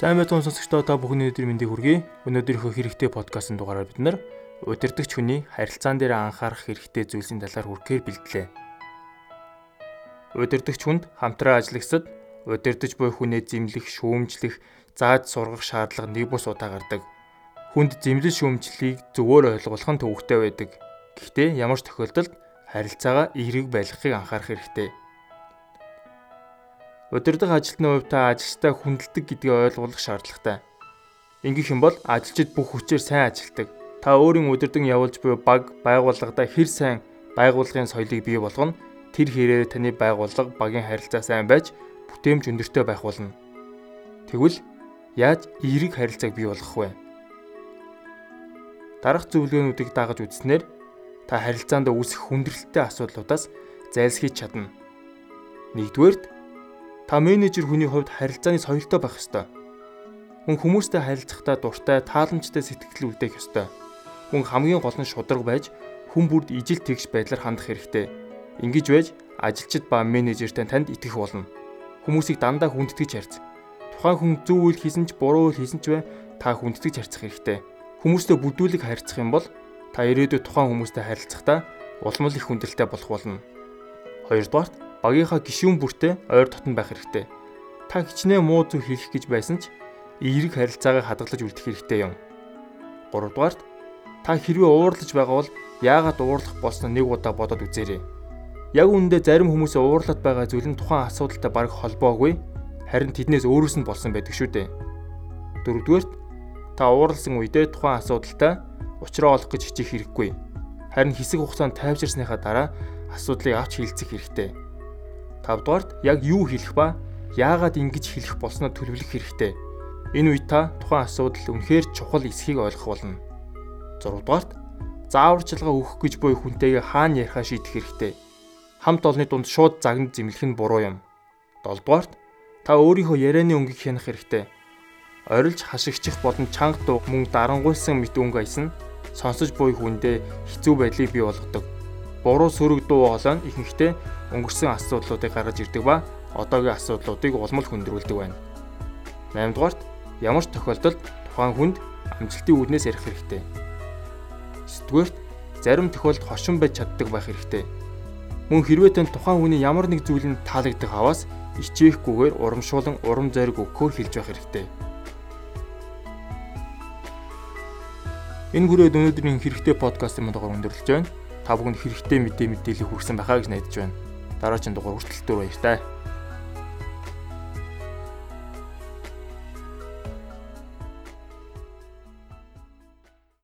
Сайн байцгаана сонсогчдоо та бүхний өдрийн мэндийг хүргэе. Өнөөдрийнхөө хэрэгтэй подкастын дугаараар бид нар удирдахч хүний харилцаан дээр анхаарах хэрэгтэй зүйлсийн талаар хүрхээр бэлдлээ. Удирдахч хүнд хамтран ажиллагсад удирдах буй хүнээ зэмлэх, шүүмжлэх, зааж сургах шаардлага нэг бус удаа гардаг. Хүнд зэмлэл шүүмжлэлийг зөвөр ойлгох нь төвөгтэй байдаг. Гэхдээ ямар ч тохиолдолд харилцаагаа эерэг байлгахыг анхаарах хэрэгтэй. Удирдах ажилтны хувьд та ажилчдаа хүндэлдэг гэдгийг ойлгох шаардлагатай. Ингэх юм бол ажилчид бүх хүчээр сайн ажилтдаг. Та өөрийн удирдан явуулж буй баг байгууллагада хэр сайн байгууллагын соёлыг бий болгоно тэр хэрээр таны байгууллага багийн харилцаа сайн байж бүтээмж өндөртэй байх болно. Тэгвэл яаж эерэг харилцааг бий болгох вэ? Дарах зөвлөгөөнүүдийг дагаж үзснээр та харилцаанд үүсэх хүндрэлттэй асуудлуудаас зайлсхийж чадна. Нэгдүгээрт Та менежер хүний хувьд харилцааны соёлтой байх ёстой. Хүн хүмүүстэй харилцахдаа дуртай, тааламжтай сэтгэл үлдээх ёстой. Хүн хамгийн гол нь шударга байж хүн бүрд ижил тэгш байдлаар хандах хэрэгтэй. Ингэж байж ажилчид ба менежертэй танд итгэх болно. Хүмүүсийг дандаа хүндэтгэж харьц. Тухайн хүн зөв үйл хийсэн ч буруу үйл хийсэн ч бай та хүндэтгэж харьцах хэрэгтэй. Хүмүүстэй бүдүүлэг харьцах юм бол та ирээдүйд тухайн хүмүүстэй харилцахдаа улмал их хүндрэлтэй болох болно. Хоёрдугаарт багийнхаа гишүүн бүртээ ойр дотн байх хэрэгтэй. Та хичнээн муу зүйл хийх гэж байсан ч эерэг харилцаагаа хадгалж үлдэх хэрэгтэй юм. 3 дугаарт та хэрвээ уурлаж байгаа бол яагаад уурлах болсноо нэг удаа бодоод үзээрэй. Яг үүндээ зарим хүмүүсээ уурлаад байгаа зүйл нь тухайн асуудалтай бараг холбоогүй харин тэднээс өөрөөс нь болсон байдаг шүү дээ. Дөрөвдүгээрт та уурлсан үедээ тухайн асуудалтай уулзраа олох гэж хичээх хэрэггүй. Харин хэсэг хугацаанд тайвширсныхаа дараа асуудлыг авч хилцэх хэрэгтэй. 5 дугаарт яг юу хэлэх ба яагаад ингэж хэлэх болсноо төлөвлөх хэрэгтэй. Энэ үед та тухайн асуудал үнэхээр чухал эсхийг ойлгох болно. 6 дугаарт зааварчилгаа өгөх гэж буй хүнтэйгээ хаана ярихаа шийдэх хэрэгтэй. Хамт олонны дунд шууд загнад зэмлэх нь буруу юм. 7 дугаарт та өөрийнхөө ярианы өнгийг хянах хэрэгтэй. Орилж хашигчих болон чанга дуу мөн дарангуйсан мэт өнгө аясна сонсож буй хүндээ хэцүү байдлыг бий болгодог буруу сөрөг дуу хоолой нь ихэнхдээ өнгөрсөн асуудлуудыг гаргаж ирдэг ба одоогийн асуудлуудыг улмал хөндрүүлдэг байна. 8 дугаарт ямар ч тохиолдолд тухайн хүнд амжилтын үүднээс ярих хэрэгтэй. 9 дугаарт зарим тохиолдолд хошин байж чаддаг байх хэрэгтэй. Мөн хэрвээ тань тухайн хүний ямар нэг зүйл нь таалагдах аваас ичээхгүйгээр урамшуулан урам зориг өгөхөөр хэлж байх хэрэгтэй. Энэ хүрээд өнөөдрийн хэрэгтэй подкастын мандгаар өндөрлөж байна та бүхэнд хэрэгтэй мэдээ мэдээлэл хүргэсэн байхаа гэж найдаж байна. Дараагийн дугаар хүртэл баяр таа.